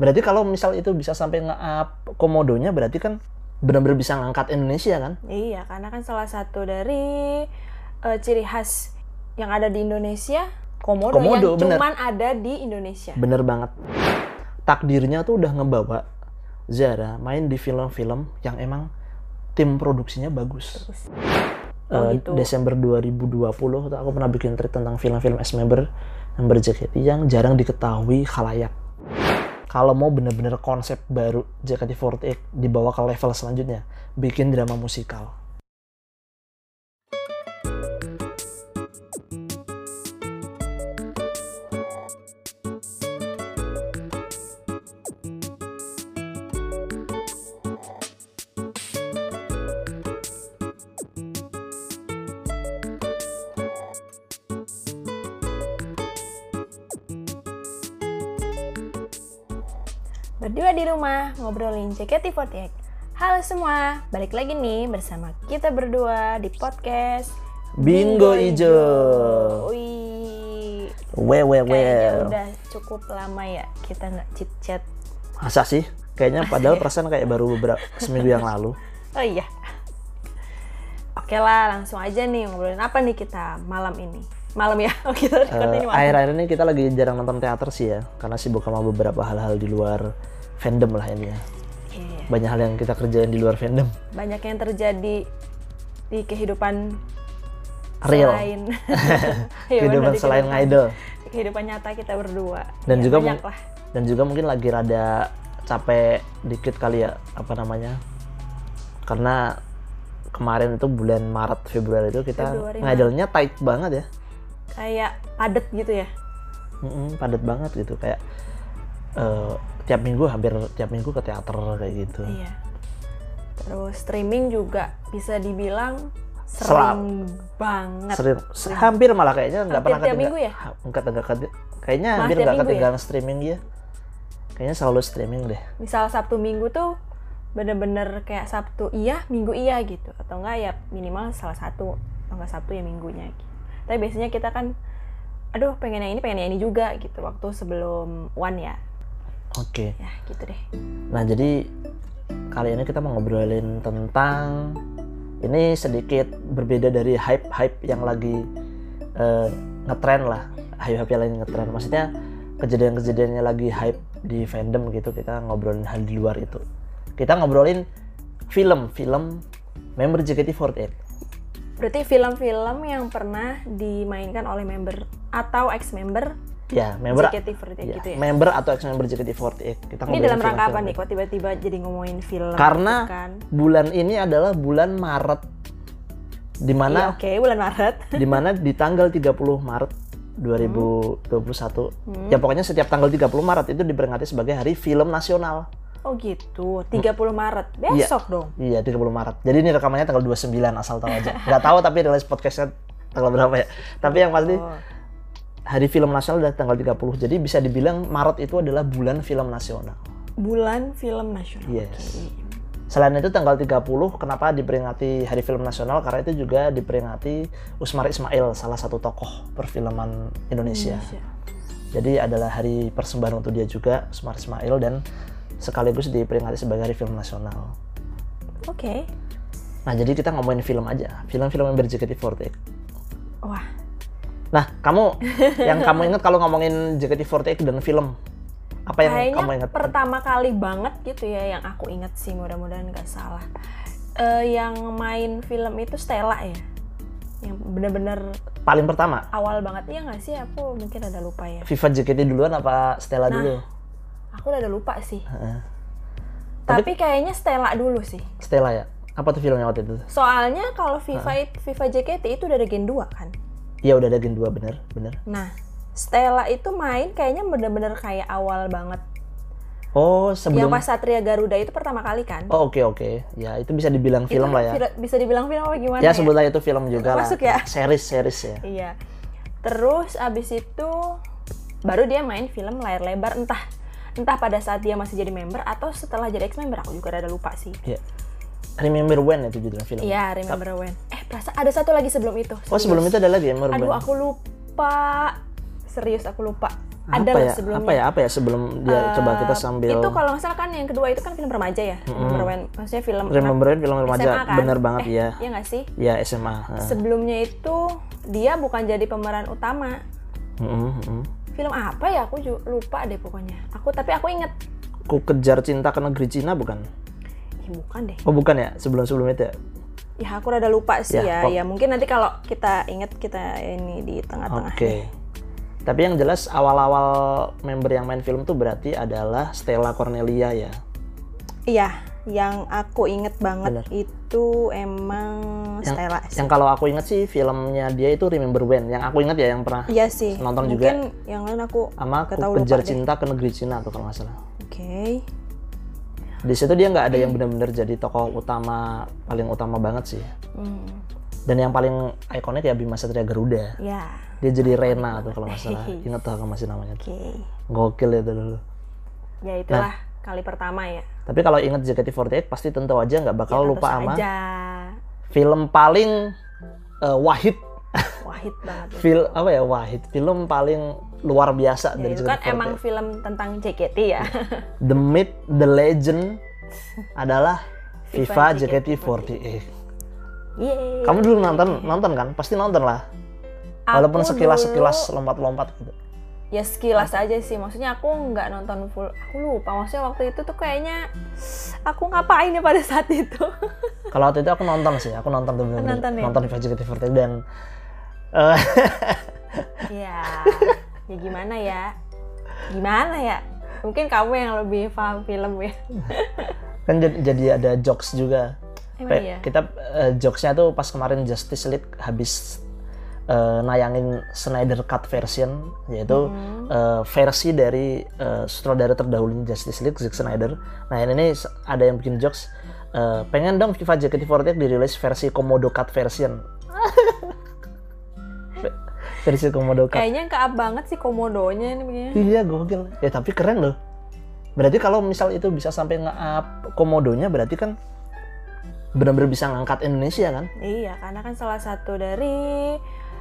Berarti kalau misal itu bisa sampai nge-up komodonya berarti kan benar-benar bisa ngangkat Indonesia kan? Iya, karena kan salah satu dari eh, ciri khas yang ada di Indonesia komodo, Komodo, yang bener. cuman ada di Indonesia. Bener banget. Takdirnya tuh udah ngebawa Zara main di film-film yang emang tim produksinya bagus. Oh, Eh, gitu. Desember 2020 tuh aku pernah bikin tweet tentang film-film S-Member member JKT yang jarang diketahui khalayak. Kalau mau bener-bener konsep baru JKT48 dibawa ke level selanjutnya, bikin drama musikal. Di rumah ngobrolin JKT48. Halo semua, balik lagi nih bersama kita berdua di podcast Bingo Ijo. Wih, We we udah cukup lama ya kita nggak chit chat. Masa sih? Kayaknya padahal perasaan kayak baru beberapa seminggu yang lalu. Oh iya. Oke lah, langsung aja nih ngobrolin apa nih kita malam ini. Malam ya, oh kita malam. akhir-akhir ini kita lagi jarang nonton teater sih ya, karena sibuk sama beberapa hal-hal di luar fandom lah ini ya. Iya. Banyak hal yang kita kerjain di luar fandom. Banyak yang terjadi di kehidupan Real. selain Iya, Kehidupan selain kehidupan- ngidol. di kehidupan nyata kita berdua. Dan Ya, juga banyak lah. Dan juga mungkin lagi rada capek dikit kali ya, apa namanya? Karena kemarin itu bulan Maret Februari itu kita Februari, ngidolnya tight banget ya. Kayak padet gitu ya. Mm-mm, padat banget gitu kayak eh, tiap minggu hampir tiap minggu ke teater kayak gitu. Iya. Terus streaming juga bisa dibilang Selam. sering banget. Sering, hampir malah kayaknya nggak pernah tiap minggu ya? Ha- nggak nggak keti- kayaknya hampir nggak ya? ketinggalan streaming ya. Kayaknya selalu streaming deh. Misal Sabtu Minggu tuh bener-bener kayak Sabtu iya, Minggu iya gitu. Atau enggak ya minimal salah satu. Atau enggak Sabtu ya Minggunya gitu. Tapi biasanya kita kan aduh pengen yang ini, pengen yang ini juga gitu. Waktu sebelum One ya. Oke. Ya gitu deh. Nah jadi kali ini kita mau ngobrolin tentang ini sedikit berbeda dari hype-hype yang lagi eh, ngetren lah. Hype-hype yang lagi ngetren. Maksudnya kejadian-kejadiannya lagi hype di fandom gitu. Kita ngobrolin hal di luar itu. Kita ngobrolin film-film member JKT48. Berarti film-film yang pernah dimainkan oleh member atau ex-member Ya, member JKT48 ya, gitu ya. member atau ex member JKT48. Kita Ini dalam rangka apa nih kok tiba-tiba jadi ngomongin film Karena gitu kan? bulan ini adalah bulan Maret di Iya, mana oke, bulan Maret. di mana di tanggal 30 Maret 2021 Hmm. ya pokoknya setiap tanggal 30 Maret itu diperingati sebagai hari film nasional. Oh gitu, 30 Maret. Besok dong. Iya, 30 Maret. Jadi ini rekamannya tanggal 29 asal tahu aja. Nggak tahu tapi rilis podcastnya tanggal berapa ya. Tapi yang pasti Oh. Hari film nasional udah tanggal 30. Jadi bisa dibilang Maret itu adalah bulan film nasional. Bulan film nasional. Yes. Oke. Selain itu tanggal 30 kenapa diperingati Hari Film Nasional karena itu juga diperingati Usmar Ismail salah satu tokoh perfilman Indonesia. Indonesia. Jadi adalah hari persembahan untuk dia juga Usmar Ismail dan sekaligus diperingati sebagai Hari Film Nasional. Oke. Nah, jadi kita ngomongin film aja, film-film yang berJKT48. Wah, Nah, kamu yang kamu ingat kalau ngomongin JKT48 dan film apa yang kayaknya kamu ingat? pertama kali banget gitu ya yang aku ingat sih mudah-mudahan nggak salah. Eh, yang main film itu Stella ya. Yang bener-bener Paling pertama, awal banget iya nggak sih? Aku mungkin ada lupa ya. Viva JKT duluan apa Stella Nah, dulu? Aku udah ada lupa sih. Heeh. Tapi kayaknya Stella dulu sih. Stella ya. Apa tuh filmnya waktu itu? Soalnya kalau Viva Viva JKT itu udah ada Gen 2 kan. Iya udah ada Gen 2 bener, bener. Nah, Stella itu main kayaknya bener-bener kayak awal banget. Oh, Yang sebelum pas Satria Garuda itu pertama kali kan. Oh, oke oke. Ya, itu bisa dibilang film Itu lah ya. Bisa dibilang film apa gimana Ya, ya? sebutlah itu film juga lah. Masuk ya? Series, series ya. Iya. Terus abis itu baru dia main film layar lebar entah entah pada saat dia masih jadi member atau setelah jadi ex member aku juga rada lupa sih. Iya. Remember When itu judul film. Iya, remember when. Perasaan ada satu lagi sebelum itu. Oh, sebelum itu ada lagi Remember Aduh, When. aku lupa. Serius aku lupa. Ada apa ya? sebelumnya. Apa ya? Apa ya sebelum dia Eh, coba kita sambil Itu kalau nggak salah kan yang kedua itu kan film remaja ya. Remember when? Maksudnya film Remember When, film remaja SMA kan? bener banget Eh, ya. Iya nggak sih? Ya SMA. Sebelumnya itu dia bukan jadi pemeran utama. Mm-mm, mm-mm. Film apa ya? Aku juga lupa deh pokoknya. Aku tapi aku inget. Ku kejar cinta ke negeri Cina bukan? Ih, bukan deh. Oh bukan ya? Sebelum sebelum itu ya? Ya aku rada lupa sih Ya, ya. Ya mungkin nanti kalau kita inget kita ini di tengah-tengah. Oke. Tapi yang jelas awal-awal member yang main film tuh berarti adalah Stella Cornelia ya. Iya, yang aku inget banget Bener. itu emang Yang- Stella. Yang kalau aku inget sih filmnya dia itu Remember When. Yang aku inget ya yang pernah Iya sih. Nonton Mungkin yang lain aku sama kejar lupa deh. cinta ke negeri Cina tuh kalau nggak salah. Oke. Di situ dia nggak ada yang benar-benar jadi tokoh utama paling utama banget sih. Hmm. Dan yang paling ikonik ya Bima Satria Garuda. Ya. Dia jadi Rena tuh kalau nggak salah. Ingat tuh masih namanya. tuh. Oke. Gokil itu dulu. Ya itulah Nah. kali pertama ya. Tapi kalau inget JKT48 pasti tentu aja nggak bakal Ya, lupa sama film paling eh, wahid Wahid banget. ya. film apa ya wahid film paling luar biasa Ya, dari itu kan JKT48 emang film tentang JKT ya. the myth the legend adalah Viva JKT48 Yeay. kamu dulu nonton nonton kan pasti nonton lah walaupun Aku sekilas dulu- sekilas lompat-lompat gitu Ya sekilas aja sih. Maksudnya aku nggak nonton full. Aku lupa. Maksudnya waktu itu tuh kayaknya aku ngapain ya pada saat itu. kalau waktu itu aku nonton sih aku nonton tuh bener-bener Nonton ya? nonton Viva JKT48 dan eh, ya. Ya gimana ya? Gimana ya? Mungkin kamu yang lebih paham film ya. kan jadi, jadi ada jokes juga Emang iya. kita eh, jokesnya tuh pas kemarin Justice League habis eh, nayangin Snyder Cut version yaitu Hmm. eh, versi dari eh, sutradara terdahulu Justice League Zack Snyder. Nah ini ada yang bikin jokes eh, pengen dong Viva JKT48 dirilis versi Komodo Cut version. Versi Komodo Cut. Kayaknya keap banget sih komodonya ini begini. Iya gokil. Ya tapi keren loh. Berarti kalau misal itu bisa sampai nge-up komodonya berarti kan benar-benar bisa ngangkat Indonesia kan? Iya, karena kan salah satu dari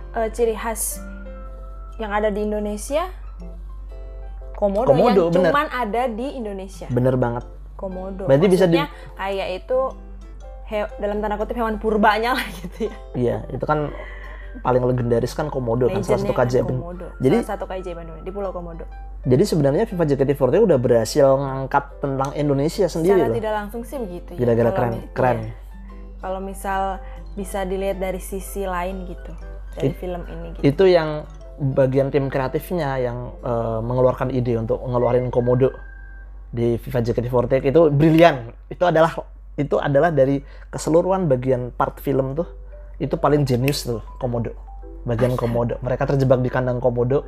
eh, ciri khas yang ada di Indonesia komodo, Komodo, yang bener. cuman ada di Indonesia. Bener banget. Komodo. Berarti bisa di- Maksudnya kayak itu he- dalam tanda kutip hewan purbanya lah gitu ya. Iya, itu kan paling legendaris kan komodo kan salah satu kan keajaiban. komodo. Jadi- salah satu keajaiban dunia di Pulau Komodo. Jadi sebenarnya Viva JKT48 udah berhasil ngangkat tentang Indonesia sendiri Secara loh. tidak langsung sih begitu ya. Gara-gara keren, mi- keren. iya. Kalau misal bisa dilihat dari sisi lain gitu dari It- film ini gitu. Itu yang bagian tim kreatifnya yang eh, mengeluarkan ide untuk ngeluarin komodo di Viva JKT48 itu brilian. Itu adalah itu adalah dari keseluruhan bagian part film tuh itu paling jenius tuh komodo. Bagian komodo. Mereka terjebak di kandang komodo.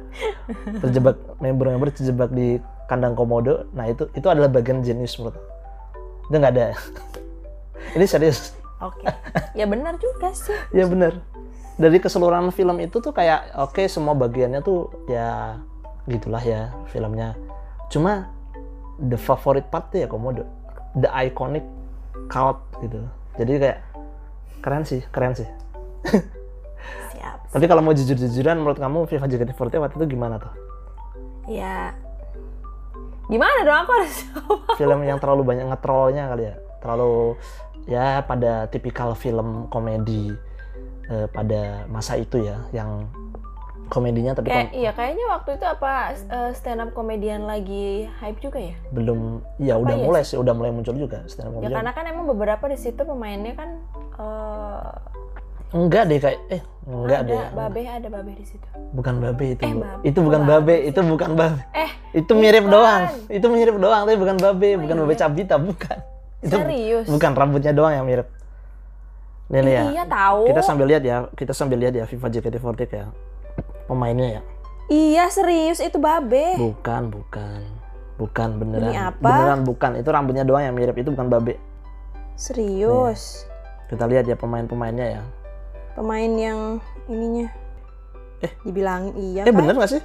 Terjebak member-member terjebak di kandang komodo. Nah, itu itu adalah bagian jenius menurut. Itu nggak ada. Ini serius. Oke. ya benar juga sih. Ya bener. Dari keseluruhan film itu tuh kayak oke semua bagiannya tuh ya gitulah ya filmnya. Cuma the favorite part tuh ya komodo. The iconic cult gitu. Jadi kayak keren sih, keren sih. Siap. Tapi kalau mau jujur-jujuran menurut kamu Viva JKT48 waktu itu gimana tuh? Ya gimana dong aku harus jawab? Film yang terlalu banyak ngetrollnya kali ya. Terlalu ya pada tipikal film komedi eh, pada masa itu ya yang komedinya tapi Kayak kom- iya kayaknya waktu itu apa eh, stand up komedian lagi hype juga ya? belum ya udah iya mulai sih udah mulai muncul juga stand up Ya comedian. karena kan emang beberapa di situ pemainnya kan eh, enggak deh kayak eh enggak ada deh babe ada babe di situ. bukan babe itu Eh. Babe. itu bukan babe Babe itu bukan babe Eh itu mirip bukan. doang itu mirip doang tapi bukan babe Oh, bukan babe iya. cabita bukan itu serius? bukan rambutnya doang yang mirip nih nih ya Iya tahu. kita sambil lihat ya kita sambil lihat ya Viva JKT48 ya pemainnya ya Iya serius itu babe. bukan bukan bukan beneran apa? beneran bukan itu rambutnya doang yang mirip itu bukan babe Serius. kita lihat ya pemain-pemainnya ya Pemain yang ininya. Eh. dibilangin iya eh kan? bener gak sih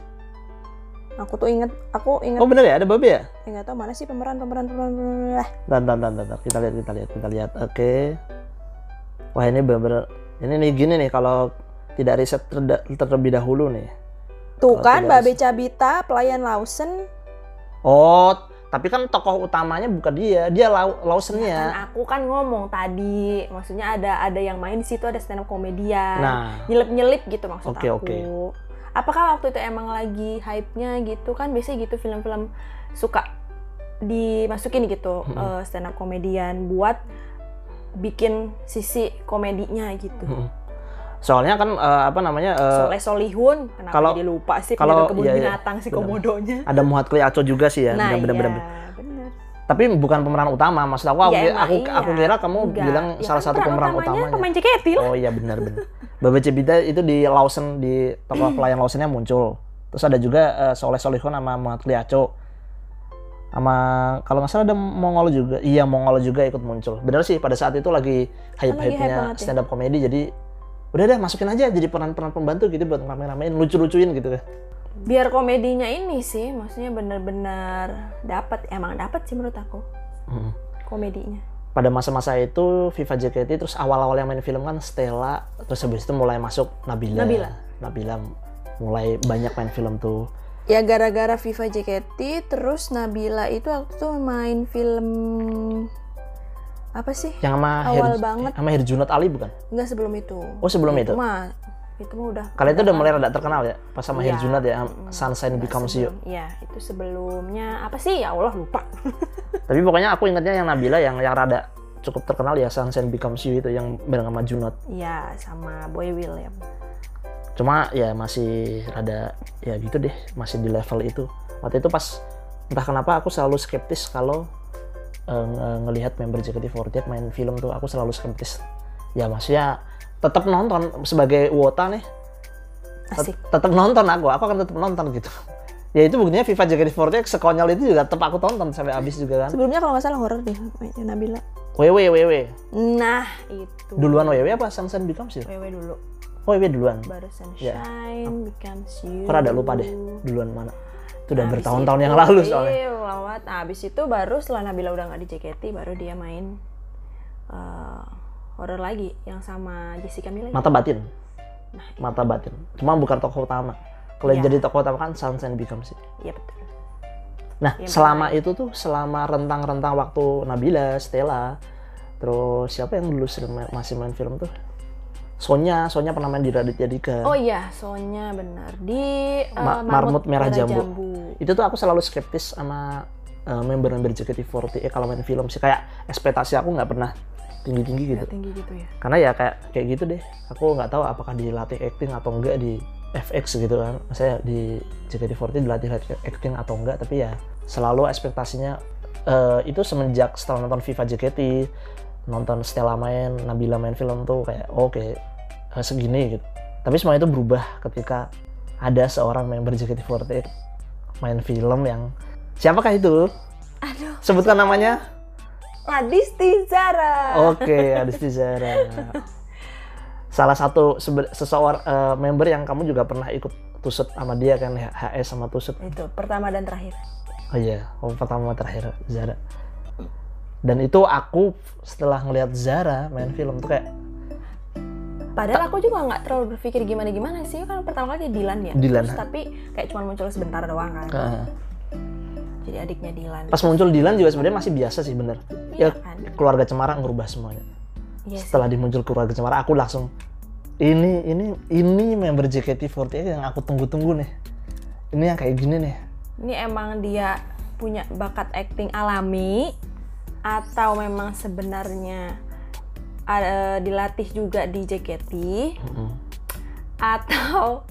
Aku tuh inget, aku inget, oh bener ya ada babe ya eh, nggak tahu mana sih pemeran pemeran pemeran lah. Dan, dan, dan, dan, kita lihat, kita lihat, kita lihat. Oke. Wah ini bener-bener, ini nih gini nih kalau tidak riset terda- terlebih dahulu nih. Tuh Kalau kan, Babe Cabita, pelayan Lawson. Oh, tapi kan tokoh utamanya bukan dia, dia Lau Kan Lawson-nya. aku kan ngomong tadi, maksudnya ada ada yang main di situ ada stand up komedian. Nah, nyelip-nyelip gitu maksud Oke, aku. oke. Apakah waktu itu emang lagi hype-nya gitu kan biasanya gitu film-film suka dimasukin gitu Mm-mm. eh, stand up komedian buat bikin sisi komedinya gitu. Mm-mm. Soalnya kan eh, apa namanya eh, Soleh Solihun, kenapa kalau- jadi lupa sih kalau- kebun iya, iya. binatang si Benar. komodonya. ada Muhat Kliaco juga sih ya, nah, bener-bener. iya, bener. Tapi bukan pemeran utama, maksud aku, aku, Ya, emang aku, iya. aku kira kamu Enggak. bilang Ya salah kan satu pemeran utamanya. Pemain JKT lah. Oh iya benar-benar. Babe Cebita itu di Lawson di tokoh pelayan Lawsonnya muncul. Terus ada juga eh, Soleh Solihun sama Muhammad Kliaco. Sama kalau nggak salah ada Mongol juga. Iya Mongol juga ikut muncul. Benar sih pada saat itu lagi hype hype-hypenya banget ya. stand up comedy jadi udah deh masukin aja jadi peran-peran pembantu gitu buat rame-ramein lucu-lucuin gitu kan. Biar komedinya ini sih, maksudnya bener-bener dapat, emang dapat sih menurut aku Hmm. komedinya. Pada masa-masa itu Viva JKT terus awal-awal yang main film kan Stella terus habis itu mulai masuk Nabila. Nabila. Nabila mulai banyak main film tuh. Ya gara-gara Viva JKT, terus Nabila itu waktu itu main film apa sih? Yang sama Awal Her- banget. sama Herjunot Ali bukan? Enggak sebelum itu. Oh sebelum itu. mah itu mah udah. Kalian itu udah mulai rada terkenal ya pas sama Iya. Herjunot ya Mm, Sunshine Becomes You. Iya, itu sebelumnya apa sih? Ya Allah lupa. Tapi pokoknya aku ingatnya yang Nabila yang yang rada cukup terkenal ya Sunshine Becomes You itu yang bareng sama Junot. Iya, sama Boy William. Cuma ya masih rada ya gitu deh, masih di level itu. Waktu itu pas entah kenapa aku selalu skeptis kalau nge- ngelihat member JKT48 main film tuh aku selalu skeptis. Ya maksudnya tetap nonton sebagai wota nih Asik. tetap nonton aku, aku akan tetap nonton gitu. Ya itu buktinya Viva JKT48 sekonyol itu juga tetap aku tonton sampai habis juga kan. Sebelumnya kalau nggak salah horor deh mainnya Nabila. WW WW. Nah, itu. Duluan WW apa Sunshine Becomes You? WW dulu. Oh WW duluan. Baru Sunshine becomes you. Kok rada lupa deh duluan mana. Itu udah bertahun-tahun yang lalu soalnya. Iya, lewat. Nah, habis itu baru setelah Nabila udah nggak di JKT, baru dia main eh, horor lagi yang sama Jessica Mila. Mata batin. Nah, Mata batin. Cuma bukan tokoh utama. Kalau Iya. jadi tokoh utama kan Sunshine Becomes You. Iya betul. Nah, Yang selama itu tuh selama rentang-rentang waktu Nabila, Stella, terus siapa yang dulu masih main film tuh? Sonya, Sonya pernah main di Raditya Dika. Oh iya, Sonya benar di eh, Ma- Marmut Merah Jambu. Itu tuh aku selalu skeptis sama uh, member-member JKT48 kalau main film sih kayak ekspektasi aku nggak pernah tinggi-tinggi gitu. Nggak tinggi gitu ya. Karena ya kayak kayak gitu deh. Aku nggak tahu apakah dilatih acting atau enggak di FX gitu kan. Saya di JKT48 dilatih acting atau enggak, tapi ya selalu ekspektasinya eh, itu semenjak setelah nonton Viva JKT, nonton Stella main, Nabila main film tuh kayak oke eh, segini gitu. Tapi semua itu berubah ketika ada seorang member JKT48 main film yang siapakah itu? Aduh, Sebutkan namanya. Ladisti Zara. Oke, Adisti Zara. Salah satu seseorang eh, member yang kamu juga pernah ikut tusut sama dia kan HS sama tusut. Itu pertama dan terakhir. Oh iya, oh, pertama terakhir Zara. Dan itu aku setelah ngelihat Zara main film tuh kayak Padahal aku juga nggak terlalu berpikir gimana-gimana sih kan pertama kali Dilan ya. Dilan. Terus tapi kayak cuma muncul sebentar doang kan. eh, Jadi adiknya Dilan. pas muncul Dilan juga sebenarnya masih biasa sih bener. Iya Ya kan. keluarga Cemara ngerubah semuanya. Iya sih. Setelah dimuncul keluarga Cemara aku langsung ini ini ini member JKT48 yang aku tunggu-tunggu nih. Ini yang kayak gini nih. Ini emang dia punya bakat acting alami atau memang sebenarnya ada dilatih juga di JKT Mm-mm. atau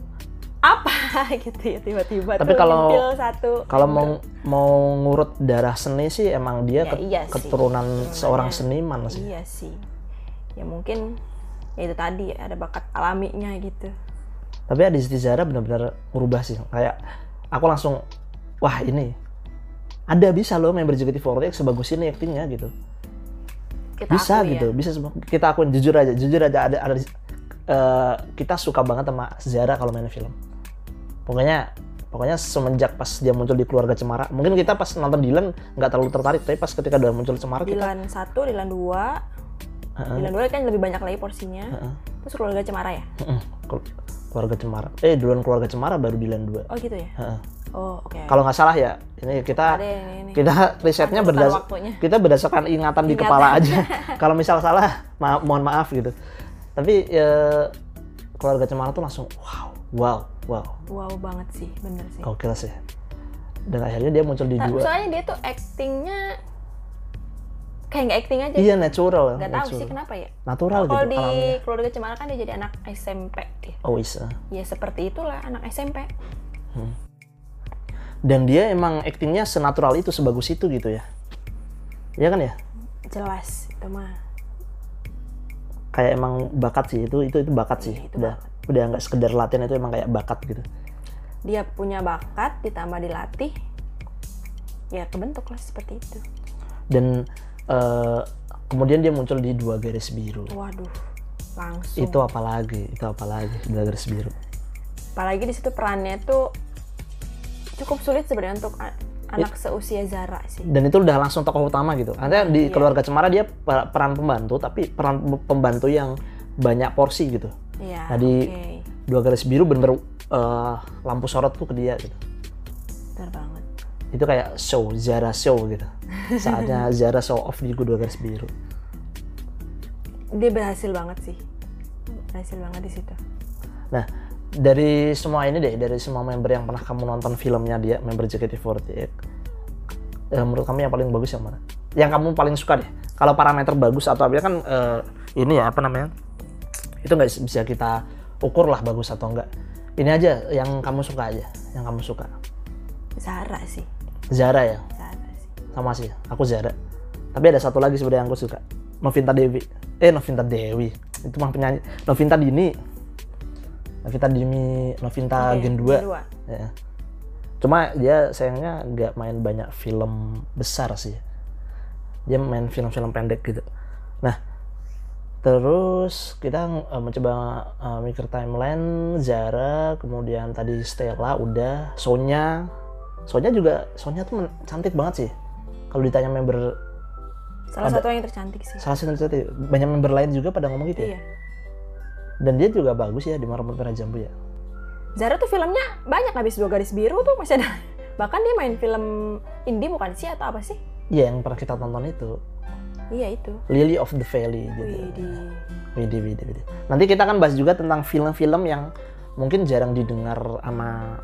apa gitu ya tiba-tiba Tapi kalau- satu Kalau mau mau ngurut darah seni sih emang dia Ya, ket- iya sih. keturunan Turunannya. seorang seniman sih. iya sih ya mungkin ya itu tadi ada bakat alaminya gitu Tapi Adisti Zara benar-benar merubah sih. Kayak aku langsung wah ini ada bisa loh member JKT48 sebagus ini aktingnya gitu. kita Bisa akui gitu, ya. bisa. Kita akuin jujur aja, jujur aja ada ada eh, kita suka banget sama Zara kalau main film. Pokoknya pokoknya semenjak pas dia muncul di keluarga Cemara, mungkin kita pas nonton Dylan nggak terlalu tertarik, tapi pas ketika udah muncul Cemara kita Dilan satu Dilan dua Heeh. Dilan dua kan lebih banyak lagi porsinya Heeh. terus keluarga Cemara ya. Kelu- keluarga cemara eh duluan keluarga cemara baru Dilan 2 Oh gitu ya? Heeh. Oh oke. kalau nggak salah ya ini kita Ada yang ini. kita risetnya Ada berdas waktunya. kita berdasarkan ingatan di Ingatan. kepala aja kalau misal salah ma- mohon maaf gitu tapi ya, keluarga cemara tuh langsung wow wow wow Wow banget sih, bener sih. gokil sih dan akhirnya dia muncul di Ta- dua soalnya dia tuh actingnya kayak nggak acting aja. iya natural Gak tahu natural. sih kenapa ya. natural Kalau gitu di alamnya keluarga Cemara kan dia jadi anak SMP dia. oh bisa Ya seperti itulah anak SMP. Dan dia emang aktingnya senatural itu sebagus itu gitu ya Iya kan ya Jelas itu mah. kayak emang bakat sih itu itu itu bakat sih Iya, itu udah udah nggak sekedar latihan itu emang kayak bakat gitu Dia punya bakat ditambah dilatih. Ya kebentuk lah seperti itu. dan eh, kemudian dia muncul di dua garis biru Waduh, langsung. itu apalagi itu apalagi dua garis biru Apalagi di situ perannya tuh cukup sulit sebenarnya untuk a- anak seusia Zara sih. dan itu udah langsung tokoh utama gitu artinya di Iya. keluarga cemara dia per- peran pembantu tapi peran pembantu yang banyak porsi gitu Iya. Nah, di- oke. dua garis biru bener-bener eh, lampu sorot tuh ke dia gitu Bener banget. itu kayak show Zara show gitu saatnya Zara show off di dua garis biru Dia berhasil banget sih. Berhasil banget di situ. nah dari semua ini deh dari semua member yang pernah kamu nonton filmnya dia member JKT48 eh, menurut kamu yang paling bagus yang mana? Yang kamu paling suka deh. Kalau parameter bagus atau apa kan eh, ini ya apa namanya? Itu nggak bisa kita ukur lah bagus atau enggak ini aja yang kamu suka aja yang kamu suka. Zara sih. Zara ya? Zara sih. sama sih aku Zara. Tapi ada satu lagi sebenarnya yang aku suka. Novinta Dewi. Eh Novinta Dewi. Itu mah penyanyi. Novinta Dini Novinta Dini Novinta Oke, Gen 2 Dua. ya. cuma dia sayangnya nggak main banyak film besar sih dia main film-film pendek gitu nah terus kita eh, mencoba eh, mikir timeline Zara kemudian tadi Stella udah Sonya Sonya juga Sonya tuh cantik banget sih kalau ditanya member Salah Ada- satu yang tercantik sih. salah satu cantik banyak member lain juga pada ngomong gitu ya Iya. Dan dia juga bagus ya di Marmut Merah Jambu ya Zara tuh filmnya banyak habis dua garis biru tuh masih ada. Bahkan dia main film indie bukan sih atau apa sih? Iya yang pernah kita tonton itu Iya itu. Lily of the Valley gitu Widi, widi, widi. Nanti kita akan bahas juga tentang film-film yang mungkin jarang didengar sama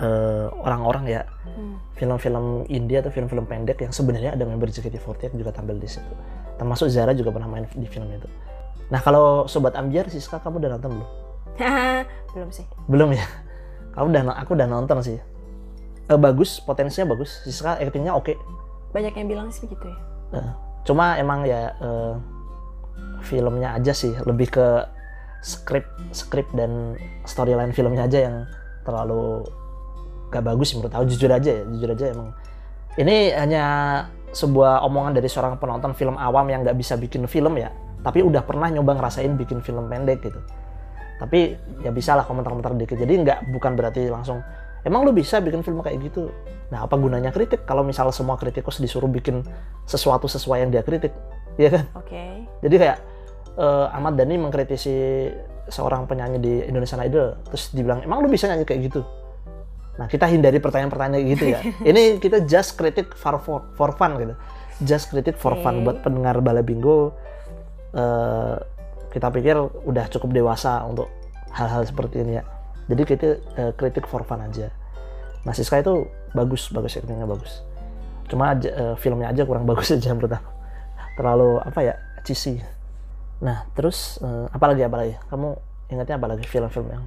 eh, orang-orang ya. Hmm. Film-film India atau film-film pendek yang sebenarnya ada member JKT48 juga tampil di situ. Termasuk Zara juga pernah main di film itu. Nah kalau Sobat Ambiar, Siska kamu udah nonton belum? belum sih. Belum ya? Kamu udah, aku udah nonton sih. Eh, bagus, potensinya bagus. Siska actingnya oke. Banyak yang bilang sih gitu ya. Eh, cuma emang ya eh, filmnya aja sih lebih ke skrip skrip dan storyline filmnya aja yang terlalu gak bagus menurut aku jujur aja ya jujur aja emang ini hanya sebuah omongan dari seorang penonton film awam yang nggak bisa bikin film ya tapi udah pernah nyoba ngerasain bikin film pendek gitu. Tapi ya bisa lah komentar-komentar dikit. Jadi nggak bukan berarti langsung emang lu bisa bikin film kayak gitu? Nah apa gunanya kritik? Kalau misal semua kritikus disuruh bikin sesuatu sesuai yang dia kritik ya kan? Oke. jadi kayak eh, Ahmad Dhani mengkritisi seorang penyanyi di Indonesian Idol terus dibilang emang lu bisa nyanyi kayak gitu? Nah kita hindari pertanyaan-pertanyaan kayak gitu ya. Ini kita just kritik for, for, for fun gitu. Just kritik for fun Oke. buat pendengar Bala Bingo eh, kita pikir udah cukup dewasa untuk hal-hal seperti ini ya jadi kita eh, kritik for fun aja nah Siska itu bagus bagus actingnya bagus cuma aja, eh, filmnya aja kurang bagus aja menurut aku terlalu apa ya cheesy nah terus eh, apa lagi apa lagi kamu ingatnya apa lagi film-film yang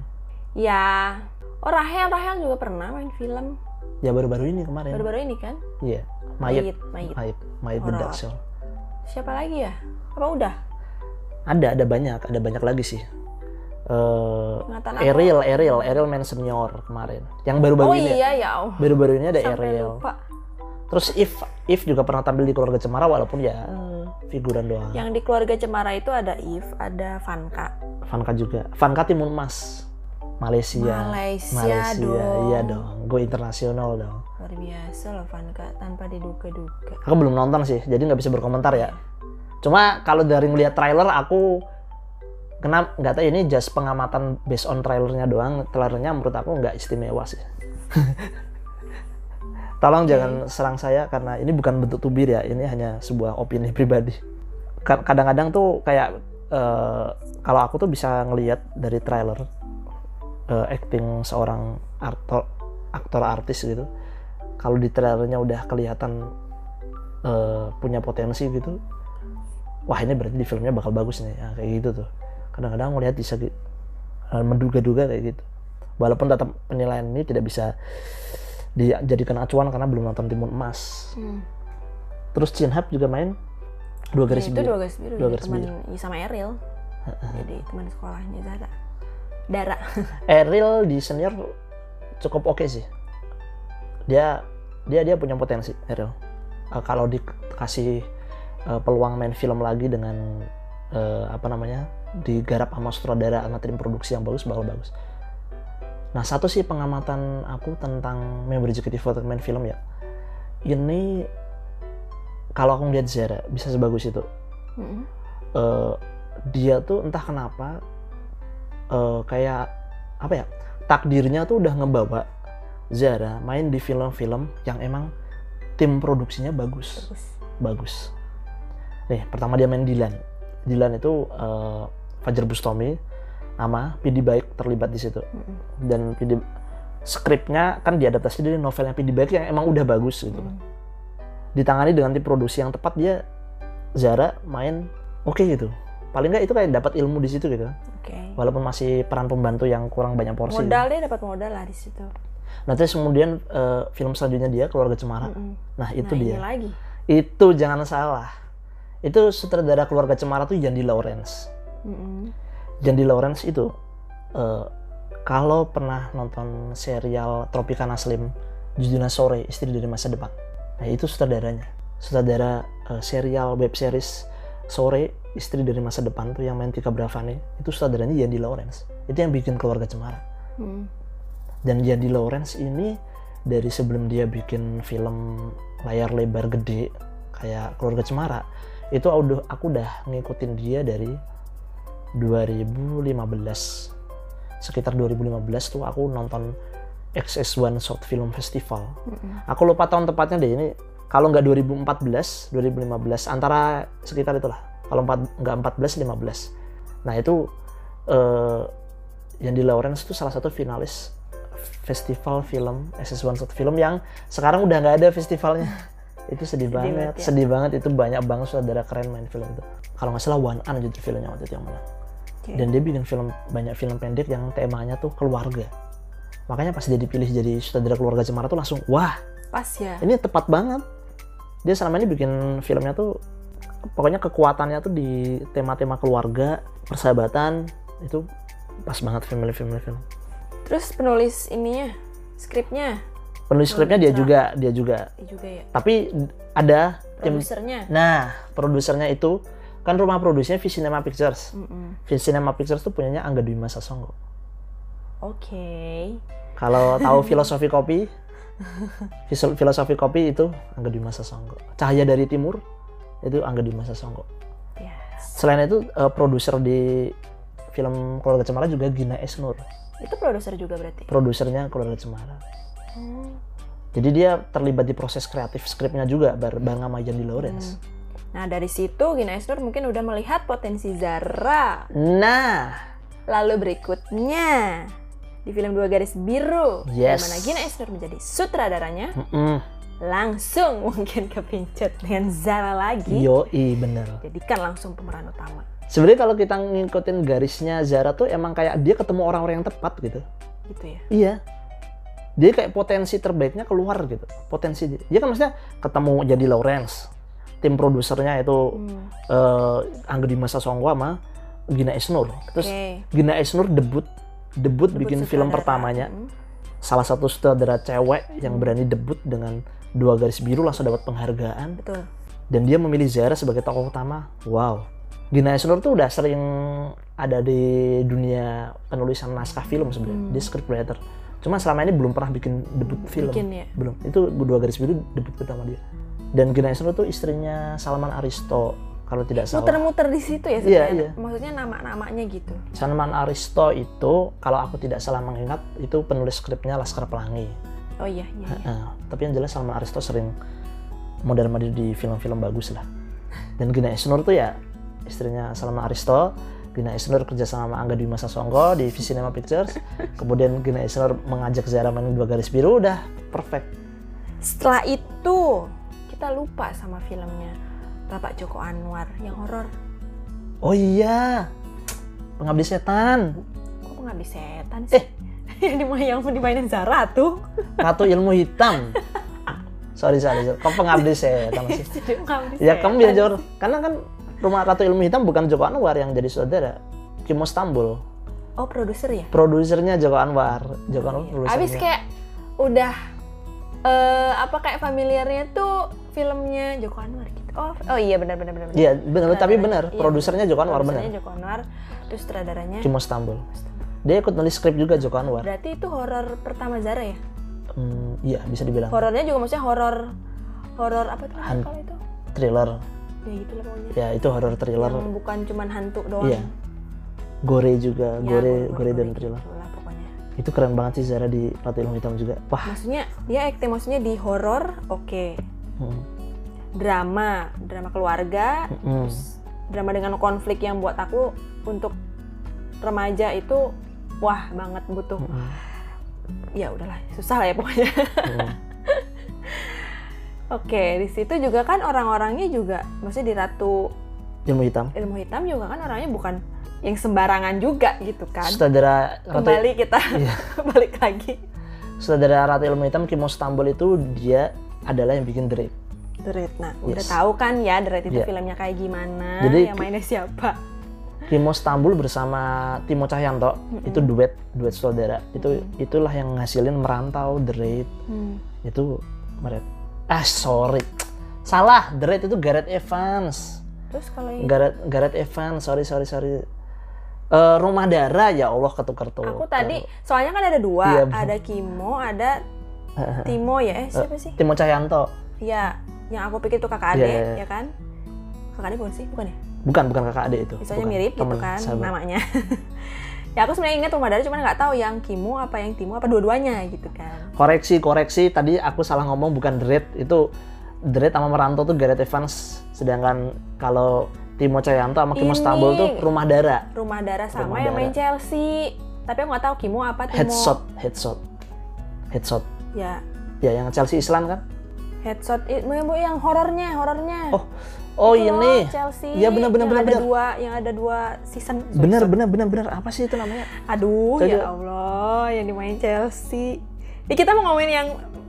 Ya. Oh Rahel, Rahel juga pernah main film ya baru-baru ini kemarin baru-baru ini kan? iya Mayit Mayit. Mayit Mayit. Dark Soul Siapa lagi ya? Apa udah? Ada ada banyak ada banyak lagi sih Eh Ingatan aku. Ariel Ariel Ariel main senior kemarin yang baru-baru Oh ini ya. iya ya. Baru-baru ini ada Sampai Ariel lupa. terus If If juga pernah tampil di keluarga Cemara walaupun ya figuran doang Yang di keluarga Cemara itu ada If, ada Vanka. Vanka juga Vanka Timun Mas Malaysia Malaysia dong. iya dong go internasional dong Luar biasa loh Vanka tanpa diduga-duga. aku belum nonton sih jadi nggak bisa berkomentar ya cuma kalau dari ngeliat trailer aku kenapa nggak tahu ini just pengamatan based on trailernya doang. Trailernya menurut aku nggak istimewa sih. Tolong jangan serang saya karena ini bukan bentuk tubir ya ini hanya sebuah opini pribadi. Ka- kadang-kadang tuh kayak eh, kalau aku tuh bisa ngelihat dari trailer eh, acting seorang aktor aktor artis gitu kalau di trailernya udah kelihatan eh, punya potensi gitu wah ini berarti di filmnya bakal bagus nih. Ya, kayak gitu tuh. Kadang-kadang melihat bisa eh, menduga-duga kayak gitu. Walaupun tetap penilaian ini tidak bisa dijadikan acuan karena belum nonton Timun Emas. Hmm. terus Chin Hap juga main dua Ya, garis itu biru. dua garis biru Dua jadi garis teman biru. ya, sama Eril. Jadi teman sekolahnya Zara. Dara. Eril di senior cukup oke sih. Dia dia dia punya potensi Eril. Eh, kalau dikasih eh, peluang main film lagi dengan eh, apa namanya digarap sama sutradara sama tim produksi yang bagus bakal bagus. Nah satu sih pengamatan aku tentang member executive untuk main film ya. Ini kalau aku ngeliat Zara bisa sebagus itu. Mm-mm. eh, dia tuh entah kenapa eh, kayak apa ya takdirnya tuh udah ngebawa Zara main di film-film yang emang tim produksinya bagus. Bagus. Bagus nih pertama dia main Dilan Dilan itu eh, Fajar Bustomi sama PD Baik terlibat di situ. Dan PD skripnya kan diadaptasi dari novelnya PD Baik yang emang udah bagus gitu. Mm. ditangani dengan tim produksi yang tepat dia Zara main oke gitu. Paling nggak itu kayak dapat ilmu di situ gitu. Oke. Walaupun masih peran pembantu yang kurang banyak porsi. Modal dia dapat modal lah di situ. Nah terus kemudian eh, film selanjutnya dia keluarga cemara. Mm-mm. nah itu nah, dia. ini lagi. Itu jangan salah itu sutradara keluarga cemara tuh Yandi Lawrence. Mm-mm. Yandi Lawrence itu eh, kalau pernah nonton serial Tropicana Slim Judulnya Sore Istri dari Masa Depan. Nah itu sutradaranya. Sutradara eh, serial web series Sore Istri dari Masa Depan tuh yang main Tika Bravani itu sutradaranya Yandi Lawrence. Itu yang bikin keluarga cemara. Mm. dan Yandi Lawrence ini dari sebelum dia bikin film layar lebar gede kayak keluarga cemara itu udah aku udah ngikutin dia dari 2015 sekitar 2015 tuh aku nonton XS1 Short Film Festival. Mm-mm. aku lupa tahun tepatnya deh ini kalau nggak 2014 2015 antara sekitar itulah. Kalau empat nggak 14 15 nah itu eh, yang di Lawrence itu salah satu finalis festival film SS1 Short Film yang sekarang udah nggak ada festivalnya itu sedih, banget banget ya. sedih banget. Itu banyak banget saudara keren main film itu kalau nggak salah One An gitu filmnya waktu itu yang menang. Oke. dan dia bikin film banyak film pendek yang temanya tuh keluarga. Makanya pas dia dipilih jadi sutradara keluarga cemara tuh langsung wah pas ya? ini tepat banget. Dia selama ini bikin filmnya tuh pokoknya kekuatannya tuh di tema-tema keluarga persahabatan itu pas banget film film film terus penulis ininya skripnya penulis skripnya dia juga dia juga. Dia juga ya. Tapi ada tim produsernya. Nah produsernya itu kan rumah produksinya Visinema Pictures. Mm-mm. Visinema Pictures tuh punyanya Angga Dwi Masa Songko oke. Kalau tahu filosofi kopi filosofi kopi itu Angga Dwi Masa Songko Cahaya dari Timur itu Angga Dwi Masa Songko ya Selain itu eh, produser di film Keluarga Cemara juga Gina Esnur, itu produser juga berarti? Produsernya Keluarga Cemara. Oh. Jadi dia terlibat di proses kreatif skripnya juga bar- bareng sama Yandi Lawrence. Nah dari situ Gina Esnur mungkin udah melihat potensi Zara. Nah, Lalu berikutnya di film Dua Garis Biru, Yes. di mana Gina Esnur menjadi sutradaranya, mm-mm. langsung mungkin kepincut dengan Zara lagi. yoi bener. Jadikan langsung pemeran utama. Sebenarnya kalau kita ngikutin garisnya Zara tuh emang kayak dia ketemu orang-orang yang tepat gitu. Gitu ya. Iya. Dia kayak potensi terbaiknya keluar gitu. Potensi dia. Kan maksudnya ketemu jadi Lawrence. Tim produsernya itu Hmm. eh Angga Dwi Masa Songko sama Gina Esnur. Terus Oke. Gina Esnur debut debut, Debut bikin film sutradara. pertamanya Hmm. salah satu sutradara cewek yang berani debut dengan dua garis biru langsung dapat penghargaan Betul. dan dia memilih Zara sebagai tokoh utama wow Gina Esnur tuh udah sering ada di dunia penulisan naskah film sebenarnya dia scriptwriter cuma selama ini belum pernah bikin debut film Bikin ya. belum itu dua garis biru debut pertama dia dan Gina Esnur tuh istrinya Salman Aristo kalau tidak salah. Muter-muter di situ ya Iya, sebenarnya. iya. Maksudnya nama-namanya gitu. Salman Aristo itu kalau aku tidak salah mengingat itu penulis skripnya Laskar Pelangi. Oh iya, iya. iya. Nah, tapi yang jelas Salman Aristo sering modern madu di film-film bagus lah. Dan Gina Isnur tuh ya istrinya Salman Aristo. Gina Isnur kerja sama Angga Dwi Masa Songko di Cinema Pictures. Kemudian Gina Isnur mengajak Zara main dua garis biru udah perfect. Setelah itu kita lupa sama filmnya Bapak Joko Anwar yang horor. Oh iya, Pengabdi Setan, Kok pengabdi setan Eh. sih? yang dimain yang dimainin Zara tuh. Ratu Ilmu Hitam. sorry sorry, sorry. kok Pengabdi Setan sih? Ya kamu biar jawab. Karena kan rumah Ratu Ilmu Hitam bukan Joko Anwar yang jadi saudara. Kimo Stambul. Oh produser ya? Produsernya Joko Anwar. Joko Anwar produsernya. Abis kayak udah eh apa kayak familiarnya tuh filmnya Joko Anwar gitu. Oh, oh iya benar benar benar. Iya benar, tapi benar. Iya, Produsernya Joko Anwar Produsernya benar. Joko Anwar, terus sutradaranya. Kimo Stambul. Dia ikut nulis skrip juga Joko Anwar. Berarti itu horor pertama Zara ya? Hmm, iya bisa dibilang. Horornya juga maksudnya horor horor apa tuh Han- kalau itu? Thriller. Ya gitu lah pokoknya. Ya itu horror thriller. Yang bukan cuman hantu doang. Iya. Gore juga, Ya, gore, gore dan gitu thriller. lah pokoknya. Itu keren banget sih Zara di Ratu Ilmu Hitam juga. Wah. Maksudnya dia acting maksudnya di horor oke. hmm, Drama, drama keluarga, hmm. drama dengan konflik yang buat aku untuk remaja itu wah banget butuh hmm, ya udahlah susah lah ya pokoknya hmm. oke di situ juga kan orang-orangnya juga maksudnya di ratu Ilmu Hitam. ilmu hitam juga kan orangnya bukan yang sembarangan juga gitu kan Sutradara Ratu kembali kita Iya. balik lagi Sutradara Ratu Ilmu Hitam Kimo Stambul itu dia adalah yang bikin. The Raid. Nah, udah Yes. tahu kan ya Raid itu Iya. filmnya kayak gimana, Jadi yang mainnya siapa. Kimo Stambul bersama Timo Cahyanto itu duet duet saudara. Itu itulah yang ngasilin merantau The Raid. Hmm. Itu mereka ah sorry. Salah, The Raid itu Gareth Evans. Terus kalau yang Gareth Gareth Evans, sorry sorry sorry. Eh, rumah darah ya Allah ketukar tuh. aku tadi soalnya kan ada dua, Iya. ada Kimo, ada Timo ya, eh siapa sih? Timo Cahyanto. Iya, yang aku pikir itu kakak Iya, adik, iya, iya. ya kan? Kakak adik bukan sih? Bukan ya? Bukan bukan kakak adik itu. Soalnya mirip gitu Temen, kan sahabat. namanya. ya aku sebenarnya ingat rumah darah cuman nggak tahu yang Kimo apa yang Timo apa dua-duanya gitu kan. koreksi koreksi tadi aku salah ngomong bukan Raid itu Raid sama Meranto tuh Gareth Evans sedangkan kalau Timo Cahyanto sama Kimo. Stambul tuh rumah darah Rumah darah sama Rumah yang main Darah. Chelsea. Tapi aku nggak tahu Kimo apa Timo. headshot headshot headshot Ya, ya yang Chelsea Island kan headshot itu yang horornya, horornya. oh oh Itu loh, ini Chelsea. Iya, benar, benar, yang benar, ada benar. dua, yang ada dua season. Sorry. bener bener bener apa sih itu namanya Aduh, Coba. ya Allah, yang dimain Chelsea. Ini kita mau ngomongin yang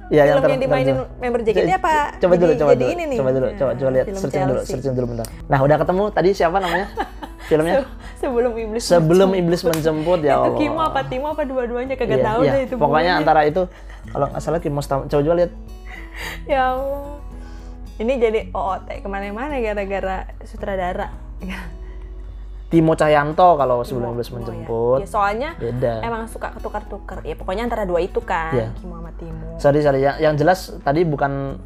Ya, yang film ter- yang dimainin ter- member JKT apa? coba dulu jadi, coba jadi dulu ini nih. coba dulu coba coba lihat searching dulu Chelsea. searching dulu bentar nah udah ketemu tadi siapa namanya filmnya Sebelum iblis. sebelum menjemput. iblis menjemput ya Itu Allah Kimo apa Timo apa dua-duanya kagak Iya, tahu iya. deh itu. pokoknya antara itu kalau nggak salah Kimo coba coba lihat Ya Allah. Ini jadi OOT ke mana-mana gara-gara sutradara. Timo Cahyanto kalau sebelum iblis Timo, menjemput. Ya, ya, soalnya beda. emang suka ketukar-tukar. Ya pokoknya antara dua itu kan, Iya. Kimo sama Timo. sorry sorry. Yang, yang jelas tadi bukan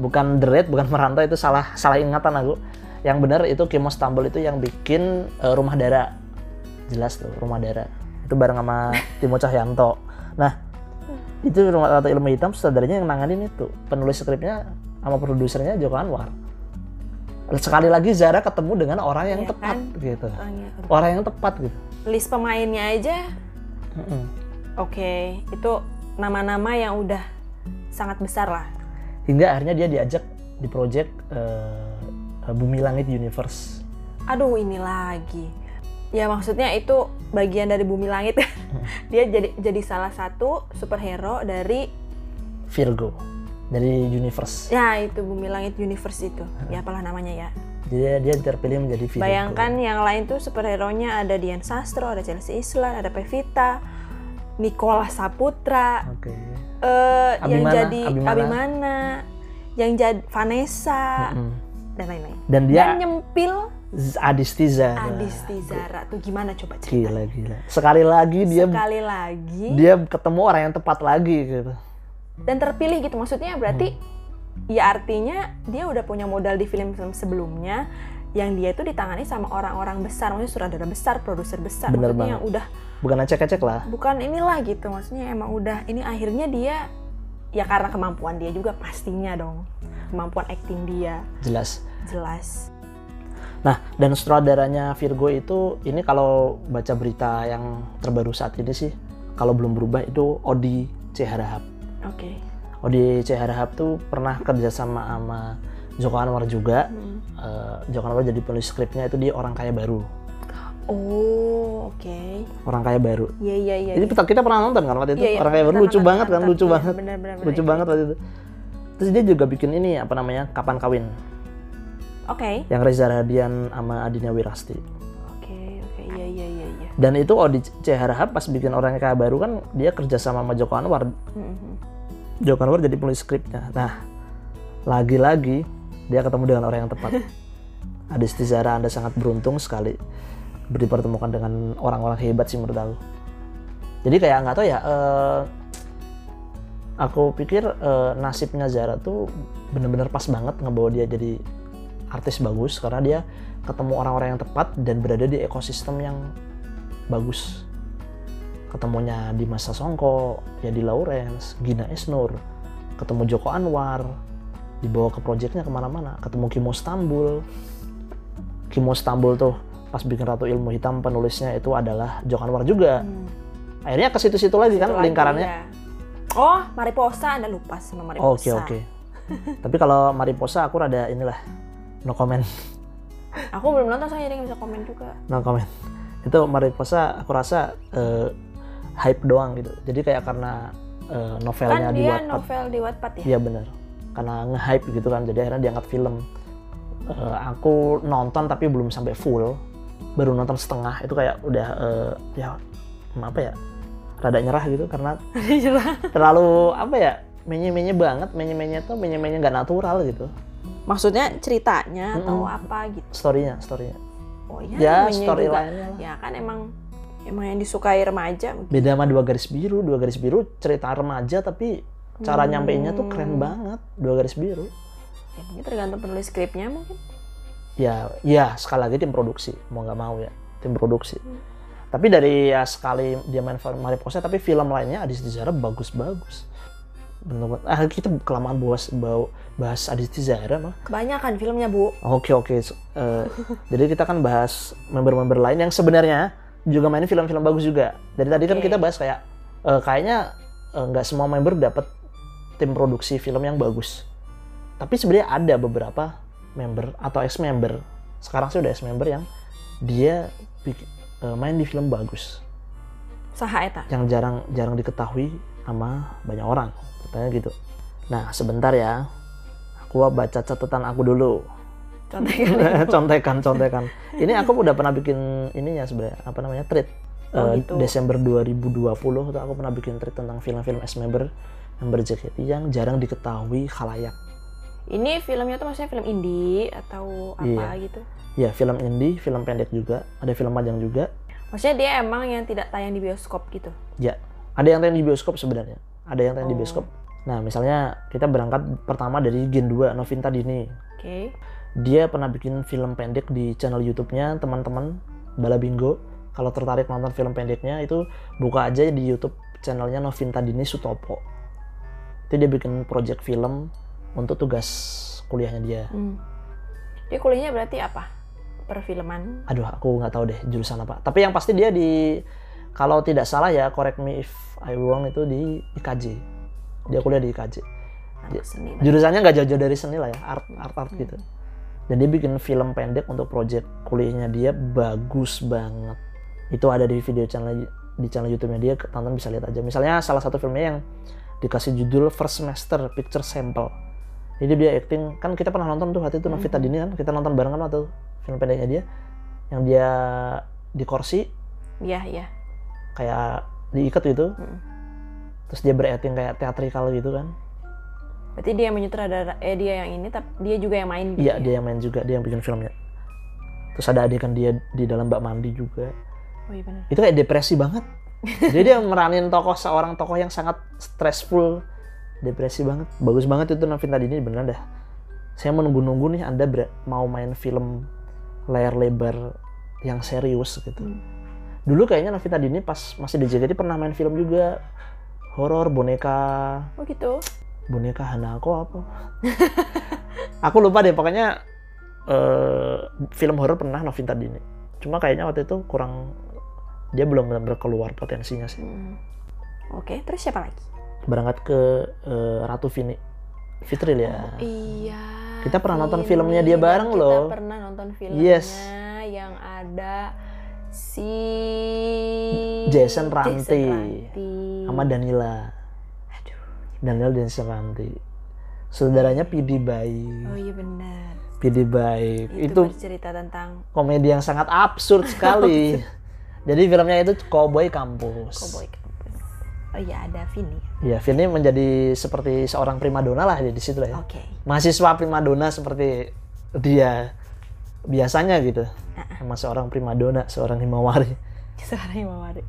bukan The bukan Merantau itu salah salah ingatan aku. Yang benar itu Kimo Stambul itu yang bikin eh, Rumah Dara. Jelas tuh Rumah Dara. Itu bareng sama Timo Cahyanto nah itu Rumah Ratu Ilmu Hitam saudaranya yang nanganin itu. Penulis skripnya sama produsernya Joko Anwar sekali lagi Zara ketemu dengan orang yang Iya tepat kan? gitu Orangnya, aduh. orang yang tepat gitu List pemainnya aja Mm-mm. Oke, itu nama-nama yang udah sangat besar lah. hingga akhirnya dia diajak di project eh, Bumi Langit Universe Aduh, ini lagi. Ya maksudnya itu bagian dari bumi langit. Dia jadi jadi salah satu superhero dari Virgo dari universe. ya itu bumi langit universe itu. Ya apalah namanya ya. Jadi dia terpilih menjadi Virgo. Bayangkan yang lain tuh superhero-nya ada Dian Sastro, ada Chelsea Islan, ada Pevita, Nicola Saputra, Oke. eh yang jadi Abimana. Abimana, yang jadi Vanessa Mm-mm. dan lain-lain. Dan Dan dia nyempil Z- Adisti Zara. Adisti Zara tuh gimana coba cerita? Gila gila. Sekali lagi dia Sekali lagi dia ketemu orang yang tepat lagi gitu. Dan terpilih gitu maksudnya berarti Hmm. ya artinya dia udah punya modal di film-film sebelumnya yang dia itu ditangani sama orang-orang besar maksudnya sutradara besar produser besar Bener maksudnya banget. yang udah bukan ecek-ecek lah bukan inilah gitu maksudnya emang udah ini akhirnya dia ya karena kemampuan dia juga pastinya dong kemampuan acting dia jelas jelas Nah, dan sutradaranya Virgo itu ini kalau baca berita yang terbaru saat ini sih, kalau belum berubah itu Odi C. Harahap. Oke Odi C. Harahap tuh pernah kerjasama sama Joko Anwar juga. Hmm. Eh, Joko Anwar jadi penulis skripnya itu di Orang Kaya Baru. oh oke Orang Kaya Baru. iya iya iya Ini kita, kita pernah nonton kan waktu itu. Iya, iya, Orang Kaya Baru lucu nonton, banget kan, lucu Iya, banget. bener, bener, bener, Lucu iya. banget waktu itu. Terus dia juga bikin ini apa namanya? Kapan Kawin oke yang Reza Radian sama Adinia Wirasti. Dan itu Odi C. Harahap pas bikin Orang Kaya Baru kan dia kerjasama sama Joko Anwar Mhm. Joko Anwar jadi penulis skripnya. Nah, lagi-lagi dia ketemu dengan orang yang tepat. Adis Tizara Anda sangat beruntung sekali dipertemukan dengan orang-orang hebat sih menurut aku. Jadi kayak nggak tahu ya, eh, aku pikir eh, nasibnya Zara tuh bener-bener pas banget ngebawa dia jadi artis bagus karena dia ketemu orang-orang yang tepat dan berada di ekosistem yang bagus ketemunya di masa Songko, ya di Lawrence, Gina Esnur, ketemu Joko Anwar, dibawa ke proyeknya ke mana-mana, ketemu Kimo Stambul, Kimo Stambul tuh pas bikin Ratu Ilmu Hitam penulisnya itu adalah Joko Anwar juga. Hmm. Akhirnya ke situ-situ lagi kan Itu lagi, lingkarannya. ya. oh Mariposa anda lupa sama Oke Mariposa oke. Tapi kalau Mariposa aku rada inilah no comment, aku belum nonton soalnya jadi nggak bisa komen juga no comment. Itu Mariposa aku rasa eh, hype doang gitu. Jadi kayak karena eh, novelnya kan di dia Wattpad. novel di Wattpad ya Iya bener. Karena nge-hype gitu kan, jadi akhirnya diangkat film. Eh, aku nonton tapi belum sampai full, baru nonton setengah. Itu kayak udah eh, ya apa ya, rada nyerah gitu karena terlalu apa ya, menye-menye banget, menye-menye tuh menye-menye nggak natural gitu. maksudnya ceritanya atau Mm-mm. apa gitu Storynya, storynya. Oh iya Ya lah. ya kan emang emang yang disukai remaja Beda sama dua garis biru, dua garis biru cerita remaja tapi cara nyampeinnya tuh keren Hmm. banget. Dua garis biru. ya mungkin tergantung penulis skripnya mungkin ya ya sekali lagi tim produksi mau nggak mau ya tim produksi Hmm. tapi dari ya sekali dia main film Mariposa tapi film lainnya Adis Tizara bagus-bagus bener ah kita kelamaan bahas bahas Adis Tizara mah. Kebanyakan filmnya bu. Oke oke. So, eh, jadi kita kan bahas member-member lain yang sebenarnya juga main film-film bagus juga. Dari tadi kan Oke. kita bahas kayak eh, kayaknya eh, nggak semua member dapat tim produksi film yang bagus. Tapi sebenarnya ada beberapa member atau ex member. Sekarang sih udah ex member yang dia eh, main di film bagus. Saha eta? Yang jarang jarang diketahui sama banyak orang katanya gitu. Nah sebentar ya. Aku baca catatan aku dulu. Contohnya contekan contekan. Ini aku udah pernah bikin ininya sebenarnya apa namanya treat. Oh, Eh, gitu. Desember 2020 tuh aku pernah bikin treat tentang film-film S member member JKT yang jarang diketahui khalayak. Ini filmnya tuh maksudnya film indie atau apa Iya. gitu? Ya film indie film pendek juga ada film panjang juga. Maksudnya dia emang yang tidak tayang di bioskop gitu? Ya ada yang tayang di bioskop sebenarnya. Ada yang tayang di Oh. bioskop nah misalnya kita berangkat pertama dari Gen 2 Novinta Dini oke dia pernah bikin film pendek di channel YouTube-nya teman-teman Bala Bingo. Kalau tertarik nonton film pendeknya itu buka aja di YouTube channelnya Novinta Dini Sutopo. Itu dia bikin project film untuk tugas kuliahnya dia. hmm. dia kuliahnya berarti apa perfilman Aduh, aku nggak tahu deh jurusan apa. Tapi yang pasti dia di kalau tidak salah ya, correct me if I wrong itu di IKJ. Dia kuliah di IKJ. seni jurusannya nggak jauh-jauh dari seni lah ya art art art gitu. Dan dia bikin film pendek untuk project kuliahnya. Dia bagus banget. Itu ada di video channel di channel YouTube-nya dia tonton bisa lihat aja. Misalnya salah satu filmnya yang dikasih judul First Semester Picture Sample. Jadi dia acting kan kita pernah nonton tuh waktu itu Novita Dini kan? Kita nonton bareng kan waktu film pendeknya dia. Yang dia di kursi. Iya iya. Kayak diikat gitu. Mm. Terus dia berakting kayak teatrikal gitu kan berarti dia yang menyutradara eh dia yang ini tapi dia juga yang main gitu Iya, ya? dia yang main juga, dia yang bikin filmnya. Terus ada adegan dia di dalam bak mandi juga. oh iya benar Itu kayak depresi banget. Jadi dia meranin tokoh seorang tokoh yang sangat stressful, depresi banget. Bagus banget itu Novin tadi ini beneran dah. Saya menunggu-nunggu nih Anda mau main film layar lebar yang serius gitu. Hmm. Dulu kayaknya Novita Dini pas masih di JKT pernah main film juga horor boneka Oh gitu. boneka Hanako apa? Aku lupa deh pokoknya eh, film horor pernah Novita Dini. Cuma kayaknya waktu itu kurang dia belum benar-benar keluar potensinya sih. Hmm. Oke, terus siapa lagi? Berangkat ke eh, Ratu Vini Fitri ya. Iya. Kita pernah nonton ini. filmnya dia bareng loh. Kita pernah nonton filmnya Yes. yang ada si Jason Ranti. Ranti. sama Danila. Aduh. Danila dan Seranti. Saudaranya Pidi Bayi. Oh iya benar. Pidi Baik. Itu, Itu bercerita tentang komedi yang sangat absurd sekali. Jadi filmnya itu Cowboy Kampus. cowboy kampus. Oh iya ada Vini. Ya, Vini menjadi seperti seorang primadona lah di situ lah ya. Oke. Mahasiswa primadona seperti dia biasanya gitu. Sama seorang primadona, seorang himawari. Sekarang yang Mawari.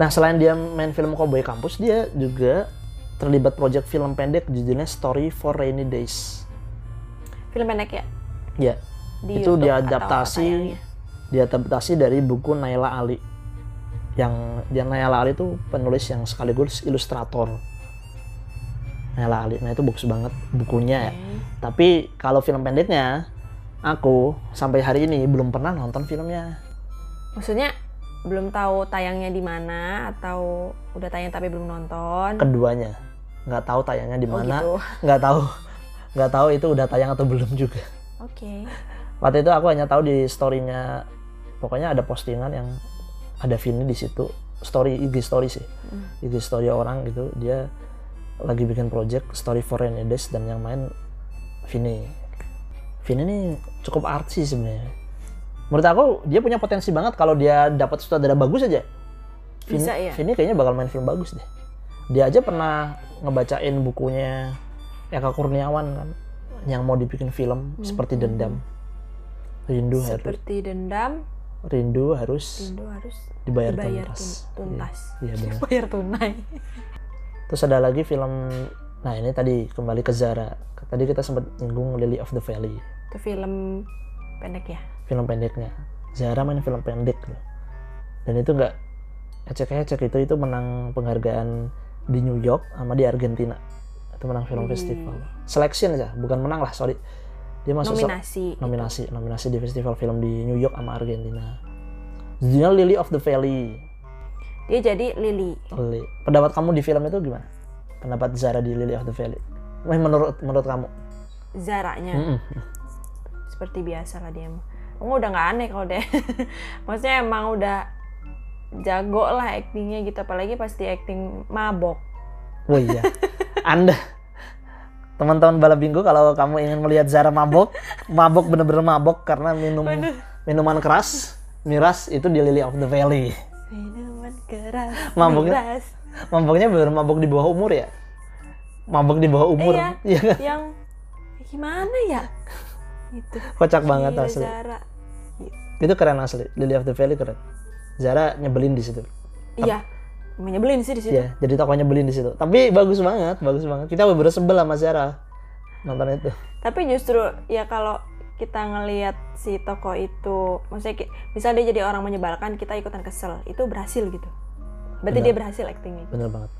Nah, selain dia main film Cowboy Kampus, dia juga terlibat proyek film pendek judulnya Story for Rainy Days. Film pendek ya? Ya, Di itu YouTube diadaptasi tayangnya? diadaptasi dari buku Naila Ali. Yang dia Naila Ali itu penulis yang sekaligus ilustrator. Naila Ali. Nah, itu bagus banget bukunya ya. Oke. Tapi kalau film pendeknya aku sampai hari ini belum pernah nonton filmnya. Maksudnya belum tahu tayangnya di mana atau udah tayang tapi belum nonton? Keduanya. Nggak tahu tayangnya di Oh mana. gitu. Nggak tahu. Nggak tahu itu udah tayang atau belum juga. Oke. Waktu itu aku hanya tahu di story-nya pokoknya ada postingan yang ada Vini di situ. Story IG story sih. Hmm. IG story orang gitu. Dia lagi bikin project Story for Rainy Days dan yang main Vini. Vini ini cukup artsy sebenarnya. Menurut aku dia punya potensi banget kalau dia dapat sutradara bagus aja. Vini, Bisa, ya? Vini kayaknya bakal main film bagus deh. Dia aja pernah ngebacain bukunya Eka Kurniawan kan yang mau dibikin film seperti Dendam. Rindu harus Seperti dendam, rindu harus rindu harus dibayar, dibayar tuntas. tun- tuntas. Iya, iya benar. bayar tunai. Terus ada lagi film Nah, ini tadi kembali ke Zara. Tadi kita sempat nyinggung Lily of the Valley, Itu film pendek ya? film pendeknya. Zara main film pendek loh. Dan itu nggak ecek-ecek itu itu menang penghargaan di New York sama di Argentina. Itu menang film Wih. festival. Selection aja, bukan menang lah, sorry. Dia masuk Nominasi. nominasi, nominasi di festival film di New York sama Argentina. Judulnya Lily of the Valley. Dia jadi Lily. Lily. Pendapat kamu di film itu gimana? Pendapat Zara di Lily of the Valley. Menurut menurut kamu? Zaranya. Mm-mm. Seperti biasa lah dia. Kamu udah nggak aneh kalau deh. Maksudnya emang udah jago lah aktingnya gitu. Apalagi pasti acting mabok. Oh iya. Anda teman-teman balap bingo kalau kamu ingin melihat Zara mabok, mabok bener-bener mabok karena minum minuman keras, miras itu di Lily of the Valley. Minuman keras. Maboknya? miras. Maboknya bener mabok di bawah umur ya? Mabok di bawah umur. Iya. Iya kan? Yang gimana ya? Itu. Kocak banget Gila, asli. Zara. Itu keren asli. Lily of the Valley keren. Zara nyebelin di situ. Iya. Menyebelin sih di situ. Iya, jadi tokonya nyebelin di situ. Tapi bagus banget, bagus banget. Kita bener sebel sama Zara nonton itu. Tapi justru ya kalau kita ngelihat si toko itu, maksudnya misal dia jadi orang menyebalkan, kita ikutan kesel, itu berhasil gitu. Berarti Benar. dia berhasil actingnya. Bener banget.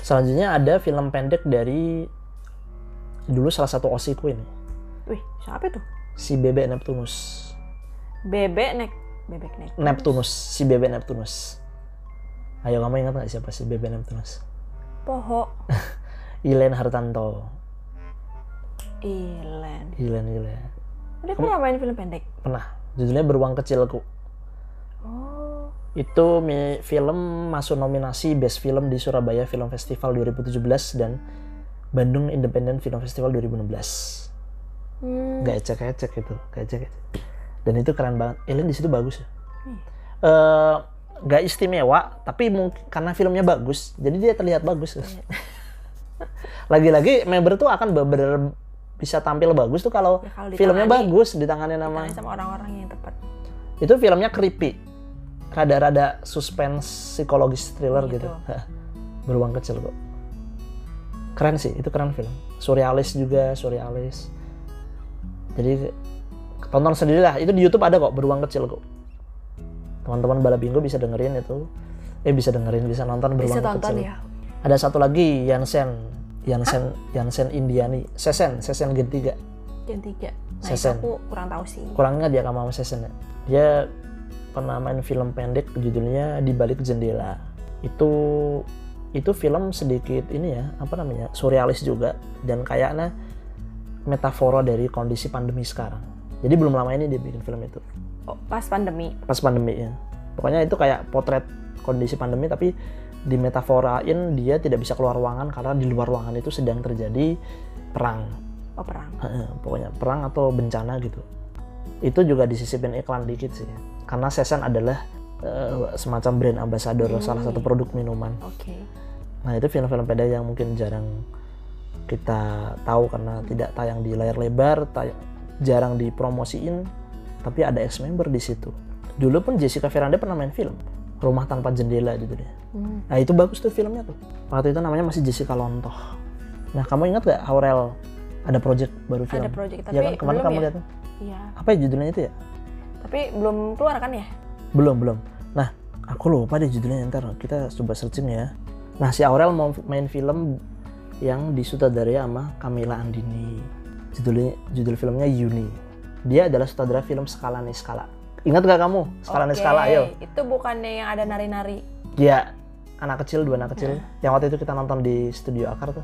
Selanjutnya ada film pendek dari dulu salah satu osiku ini, Wih, siapa itu? si Bebek Neptunus. Bebek nek, bebek nek. Neptunus, si Bebek Neptunus. Ayo kamu ingat nggak siapa si Bebek Neptunus? Poho, Ilen Hartanto. Ilen. Ilen Ilen. Dia pernah main film pendek. Pernah. Judulnya Beruang Kecilku. Oh, Itu film masuk nominasi Best Film di Surabaya Film Festival 2017 dan Bandung Independent Film Festival 2016. hmm. Gak ecek-ecek gitu, gak ecek-ecek. Dan itu keren banget. Ellen di situ bagus ya. Hmm. Eh, gak istimewa, tapi mungkin karena filmnya bagus, jadi dia terlihat bagus. Iya. Lagi-lagi member tuh akan bener bisa tampil bagus tuh kalau Ya, kalau filmnya bagus ditangani nama. Ditangani sama orang-orang yang tepat. Itu filmnya creepy. Rada-rada suspense psikologis thriller Gitu. gitu. Beruang kecil kok. Keren sih, itu keren film. Surrealis juga, surrealis. Jadi tonton sendirilah itu di YouTube ada kok beruang kecil kok teman-teman bala bingo bisa dengerin itu eh bisa dengerin bisa nonton beruang Bisa tonton kecil ya. ada satu lagi Yansen Yansen Yansen Indiani Sesen Sesen Gen 3 Jam 3. Nah, Sesen. aku kurang tahu sih. kurangnya dia sama Sesen ya dia pernah main film pendek judulnya di balik jendela. Itu itu film sedikit ini ya apa namanya surrealis juga. Dan kayaknya metafora dari kondisi pandemi sekarang. Jadi belum lama ini dia bikin film itu. Oh, pas pandemi. pas pandemi ya. Pokoknya itu kayak potret kondisi pandemi tapi dimetaforain dia tidak bisa keluar ruangan karena di luar ruangan itu sedang terjadi perang. Oh, perang. Pokoknya perang atau bencana gitu. Itu juga disisipin iklan dikit sih karena Sesen adalah eh, semacam brand ambassador Hmm. salah satu produk minuman Oke. nah itu film-film pendek yang mungkin jarang kita tahu karena tidak tayang di layar lebar tay- jarang dipromosiin tapi ada ex member di situ dulu pun Jessica Veranda pernah main film rumah tanpa jendela gitu deh Hmm. nah itu bagus tuh filmnya tuh waktu itu namanya masih Jessica Lontoh nah kamu ingat gak Aurel ada project baru film Ada project tapi ya kan kemarin belum kamu ya. lihat tuh. Iya. apa ya judulnya itu ya Tapi belum keluar kan ya? belum belum. Nah aku lupa deh judulnya. Ntar kita coba searching ya. Nah si Aurel mau main film yang disutradarai sama Camila Andini. Judulnya judul filmnya Yuni. Dia adalah sutradara film Skala nih Skala ingat gak kamu? Skala nih Oke, Skala ayo. Itu bukannya yang ada nari-nari. dia anak kecil dua anak kecil. Yang waktu itu kita nonton di studio Akar tuh.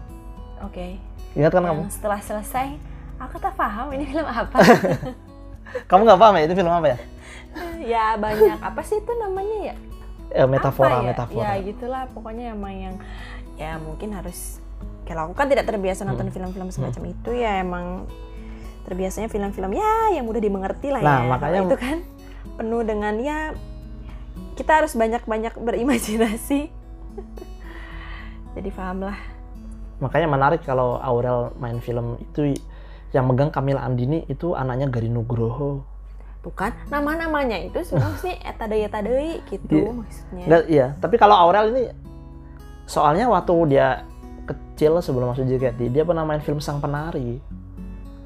Oke. ingat kan kamu? setelah selesai, aku tak paham ini film apa. kamu nggak paham ya itu film apa ya ya banyak apa sih itu namanya ya? eh, metafora Apa ya? metafora Ya gitulah pokoknya emang yang ya mungkin harus kalau aku kan tidak terbiasa nonton Hmm. film-film semacam itu ya emang terbiasanya film-film ya yang mudah dimengerti lah Nah, ya. makanya- itu kan penuh dengan ya kita harus banyak-banyak berimajinasi. Jadi paham lah. makanya menarik kalau Aurel main film itu yang megang Camila Andini itu anaknya Gari Nugroho Tuh kan nama-namanya itu semua sih etadei etadei gitu Iya. maksudnya. Iya, tapi kalau Aurel ini soalnya waktu dia kecil sebelum masuk JKT, dia pernah main film Sang Penari.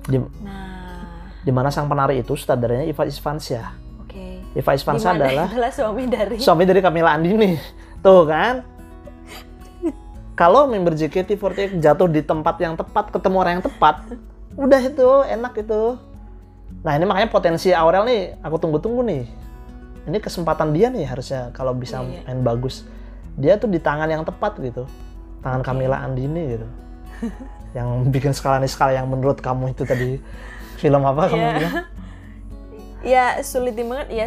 Di, Nah, di mana Sang Penari itu sutradaranya Iva Isfansyah. oke. Iva Isfansyah Di mana adalah adalah suami dari suami dari Camila Andini. Tuh kan? Kalau member JKT48 jatuh di tempat yang tepat, ketemu orang yang tepat, udah itu enak itu. Nah ini makanya potensi Aurel nih, aku tunggu-tunggu nih. Ini kesempatan dia nih harusnya kalau bisa Iya, iya. main bagus. Dia tuh di tangan yang tepat gitu, tangan Oke. Camila Andini gitu. yang bikin skala nih skala yang menurut kamu itu tadi film apa kamu Iya. bilang? ya sulit banget ya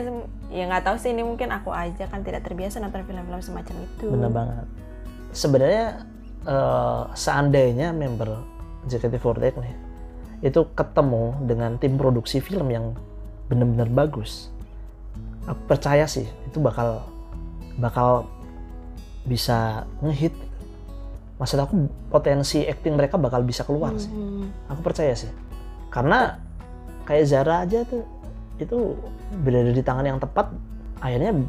ya nggak tahu sih ini mungkin aku aja kan tidak terbiasa nonton film-film semacam itu Bener banget. Sebenarnya eh, seandainya member JKT48 nih itu ketemu dengan tim produksi film yang benar-benar bagus, aku percaya sih itu bakal bakal bisa ngehit. Maksud aku potensi acting mereka bakal bisa keluar sih. Hmm. Aku percaya sih. Karena kayak Zara aja tuh itu berada di tangan yang tepat, akhirnya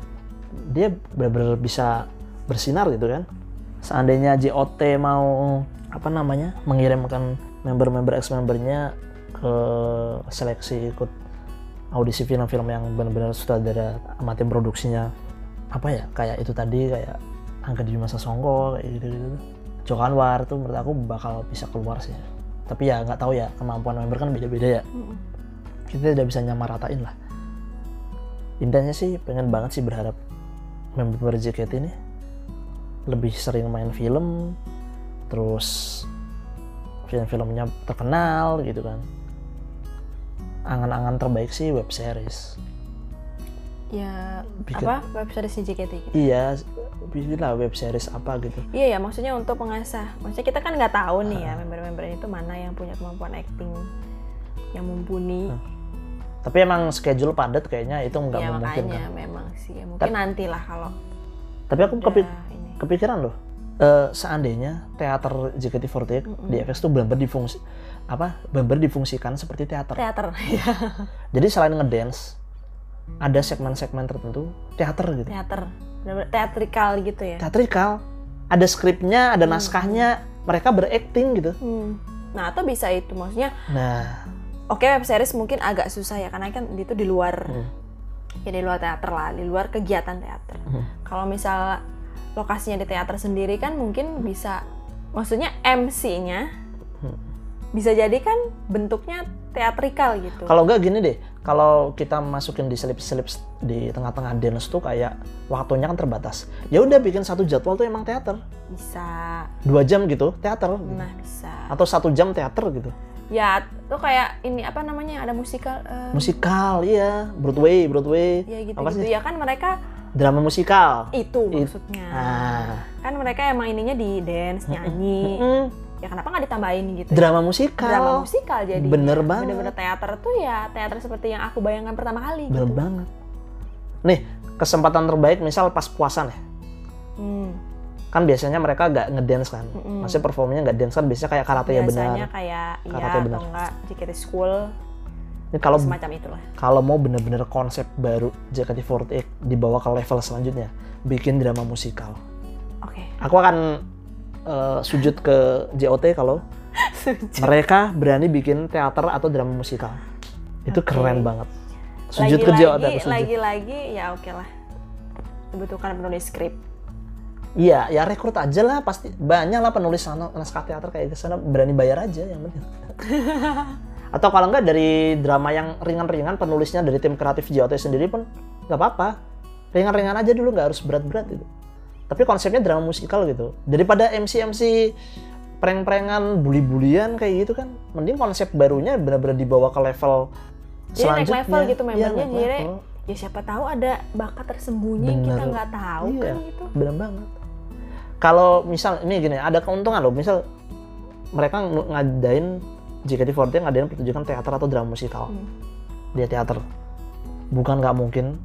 dia benar-benar bisa bersinar gitu kan. Seandainya JOT mau apa namanya mengirimkan member-member ex membernya ke seleksi ikut audisi film-film yang benar-benar sutradara sama tim produksinya. Apa ya kayak itu tadi kayak Angga di masa Songko kayak gitu gitu Joko Anwar tuh menurut aku bakal bisa keluar sih. Tapi ya nggak tahu ya kemampuan member kan beda-beda ya. Kita tidak bisa nyamaratain lah. Intinya sih pengen banget sih berharap member JKT ini lebih sering main film terus film-filmnya terkenal gitu kan. Angan-angan terbaik sih web series. Ya Bikin- apa? Website si JKT gitu. iya bikin lah web series apa gitu. Iya ya maksudnya untuk mengasah maksudnya kita kan nggak tahu nih ya member-member itu mana yang punya kemampuan acting yang mumpuni. Tapi emang schedule padat kayaknya itu nggak ya memungkinkan. makanya memang sih. Ya, mungkin nanti lah kalau tapi aku kepi- ini. kepikiran loh eh, seandainya teater JKT48 Mm-mm. di FX tuh benar-benar difungsi apa benar-benar difungsikan seperti teater teater ya jadi selain ngedance ada segmen-segmen tertentu teater gitu teater teatrikal gitu ya teatrikal ada skripnya ada Hmm. naskahnya mereka berakting gitu Hmm. Nah, atau bisa itu maksudnya nah oke web series mungkin agak susah ya karena kan itu di luar Hmm. ya di luar teater lah di luar kegiatan teater Hmm. kalau misal lokasinya di teater sendiri kan mungkin bisa maksudnya MC-nya Hmm. bisa jadi kan bentuknya teatrikal gitu Kalau enggak gini deh, kalau kita masukin di slip-slip di tengah-tengah dance tuh kayak waktunya kan terbatas. Ya udah bikin satu jadwal tuh emang teater, bisa dua jam gitu teater, gitu. nah bisa atau satu jam teater gitu. ya tuh kayak ini apa namanya ada musikal eh, Musikal, iya, Broadway, Broadway, ya gitu apa gitu sih? ya kan mereka Drama musikal. itu It- maksudnya Ah, kan mereka emang ininya di dance nyanyi mm, ya kenapa nggak ditambahin gitu drama musikal. drama musikal jadi Bener banget. bener-bener teater tuh ya teater seperti yang aku bayangkan pertama kali Bener gitu. banget. Nih, kesempatan terbaik misal pas puasa nih. Hmm, Kan biasanya mereka nggak ngedance kan. Mm-mm. Maksudnya performnya nggak dance kan biasanya kayak karate ya biasanya benar. kayak iya Karate atau benar. enggak JKT School Ini kalau semacam itulah kalau mau bener-bener konsep baru JKT48 dibawa ke level selanjutnya, bikin drama musikal. oke Aku akan eh, sujud ke JOT kalau mereka berani bikin teater atau drama musikal. Itu Oke. keren banget. Sujud ke JOT aku sujud. lagi-lagi ya oke lah dibutuhkan penulis skrip Iya, ya rekrut aja lah pasti banyak lah penulis sana- naskah teater kayak sana berani bayar aja yang penting. Atau kalau enggak dari drama yang ringan-ringan penulisnya dari tim kreatif JOT sendiri pun nggak apa-apa. Ringan-ringan aja dulu nggak harus berat-berat itu. Tapi konsepnya drama musikal gitu. Daripada MC-MC prank-prankan, bully-bulian kayak gitu kan. Mending konsep barunya benar-benar dibawa ke level Jadi naik selanjutnya. level gitu Iya, membernya, naik jadi ya siapa tahu ada bakat tersembunyi yang kita Bener. nggak tahu Iya. kan gitu Bener banget. Kalau misal ini gini, ada keuntungan loh. Misal mereka ng- ngadain JKT48 ngadain pertunjukan teater atau drama musikal. Hmm. Dia teater. Bukan nggak mungkin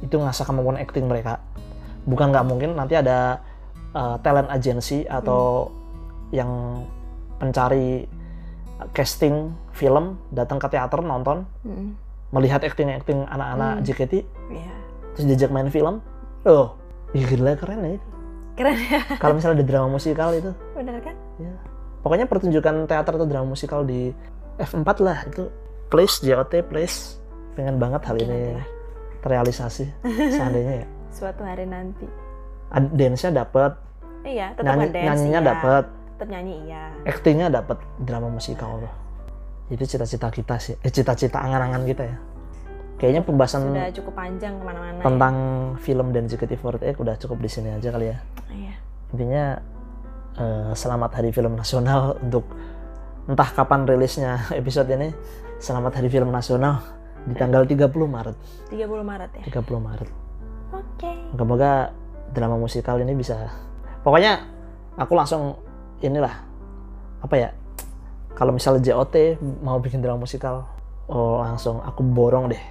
itu ngasah kemampuan acting mereka. Bukan nggak mungkin nanti ada uh, talent agency atau yang pencari casting film datang ke teater nonton Mm-mm. melihat acting acting anak-anak Hmm. JKT Iya. terus diajak main film oh gila keren ya keren ya kalau misalnya ada drama musikal itu bener kan ya pokoknya pertunjukan teater atau drama musikal di F4 lah itu. Please JOT please. Pengen banget hal ini terrealisasi seandainya ya. Suatu hari nanti. Dance-nya dapat iya tetap nyanyi, ngedance nyanyinya iya. dapat tetap nyanyi iya. Actingnya dapat drama musikal. Loh itu cita-cita kita sih eh cita-cita angan-angan kita ya. Kayaknya pembahasan sudah cukup panjang ke mana-mana ya. tentang film dan JKT48 udah cukup di sini aja kali ya. Iya. Intinya eh, selamat hari film nasional untuk entah kapan rilisnya episode ini. Selamat hari film nasional di tanggal 30 Maret. 30 Maret ya? 30 Maret. Oke. Semoga drama musikal ini bisa pokoknya aku langsung inilah apa ya kalau misalnya JOT mau bikin drama musikal oh langsung aku borong deh.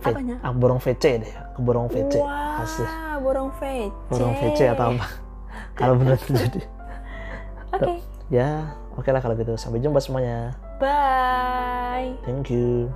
V- Apanya? aku borong VC deh aku borong VC wah Asli. borong VC borong VC atau apa? Kalau benar terjadi oke. Ya oke lah kalau gitu. Sampai jumpa semuanya. Bye. Thank you